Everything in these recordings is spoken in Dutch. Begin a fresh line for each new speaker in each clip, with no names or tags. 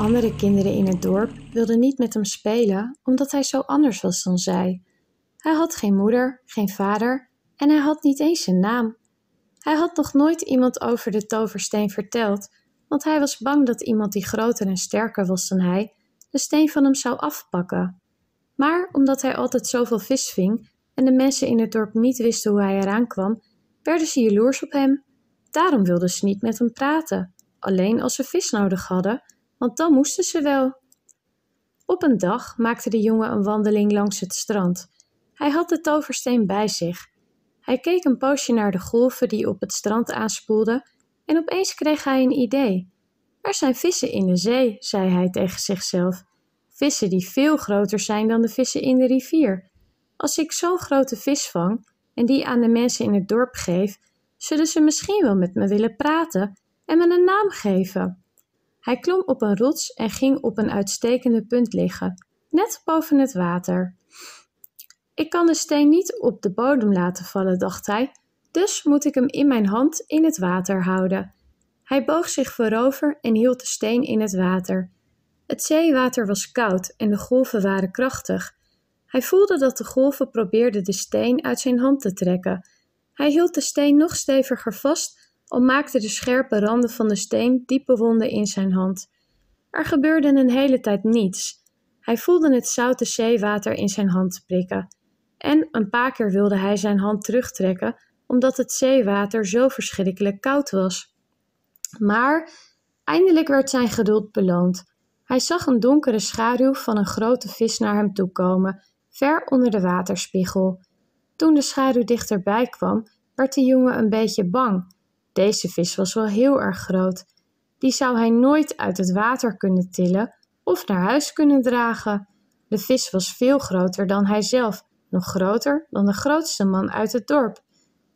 andere kinderen in het dorp wilden niet met hem spelen omdat hij zo anders was dan zij. Hij had geen moeder, geen vader en hij had niet eens een naam. Hij had nog nooit iemand over de toversteen verteld, want hij was bang dat iemand die groter en sterker was dan hij de steen van hem zou afpakken. Maar omdat hij altijd zoveel vis ving en de mensen in het dorp niet wisten hoe hij eraan kwam, werden ze jaloers op hem. Daarom wilden ze niet met hem praten, alleen als ze vis nodig hadden, want dan moesten ze wel. Op een dag maakte de jongen een wandeling langs het strand. Hij had de toversteen bij zich. Hij keek een poosje naar de golven die op het strand aanspoelden en opeens kreeg hij een idee. Er zijn vissen in de zee, zei hij tegen zichzelf. Vissen die veel groter zijn dan de vissen in de rivier. Als ik zo'n grote vis vang en die aan de mensen in het dorp geef, zullen ze misschien wel met me willen praten en me een naam geven. Hij klom op een rots en ging op een uitstekende punt liggen, net boven het water. Ik kan de steen niet op de bodem laten vallen, dacht hij, dus moet ik hem in mijn hand in het water houden. Hij boog zich voorover en hield de steen in het water. Het zeewater was koud en de golven waren krachtig. Hij voelde dat de golven probeerden de steen uit zijn hand te trekken. Hij hield de steen nog steviger vast, al maakten de scherpe randen van de steen diepe wonden in zijn hand. Er gebeurde een hele tijd niets. Hij voelde het zoute zeewater in zijn hand prikken. En een paar keer wilde hij zijn hand terugtrekken, omdat het zeewater zo verschrikkelijk koud was. Maar eindelijk werd zijn geduld beloond. Hij zag een donkere schaduw van een grote vis naar hem toe komen, ver onder de waterspiegel. Toen de schaduw dichterbij kwam, werd de jongen een beetje bang. Deze vis was wel heel erg groot. Die zou hij nooit uit het water kunnen tillen of naar huis kunnen dragen. De vis was veel groter dan hij zelf, nog groter dan de grootste man uit het dorp.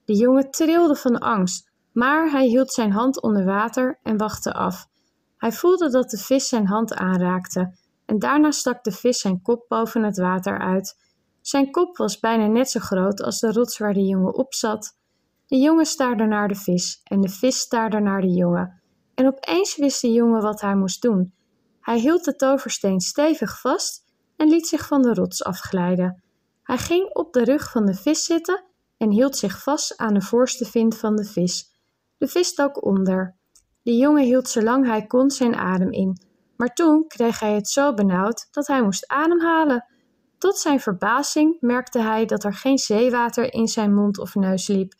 De jongen trilde van angst, maar hij hield zijn hand onder water en wachtte af. Hij voelde dat de vis zijn hand aanraakte en daarna stak de vis zijn kop boven het water uit. Zijn kop was bijna net zo groot als de rots waar de jongen op zat. De jongen staarde naar de vis en de vis staarde naar de jongen. En opeens wist de jongen wat hij moest doen. Hij hield de toversteen stevig vast en liet zich van de rots afglijden. Hij ging op de rug van de vis zitten en hield zich vast aan de voorste vin van de vis. De vis dook onder. De jongen hield zolang hij kon zijn adem in, maar toen kreeg hij het zo benauwd dat hij moest ademhalen. Tot zijn verbazing merkte hij dat er geen zeewater in zijn mond of neus liep.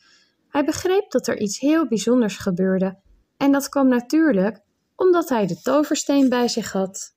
Hij begreep dat er iets heel bijzonders gebeurde, en dat kwam natuurlijk omdat hij de toversteen bij zich had.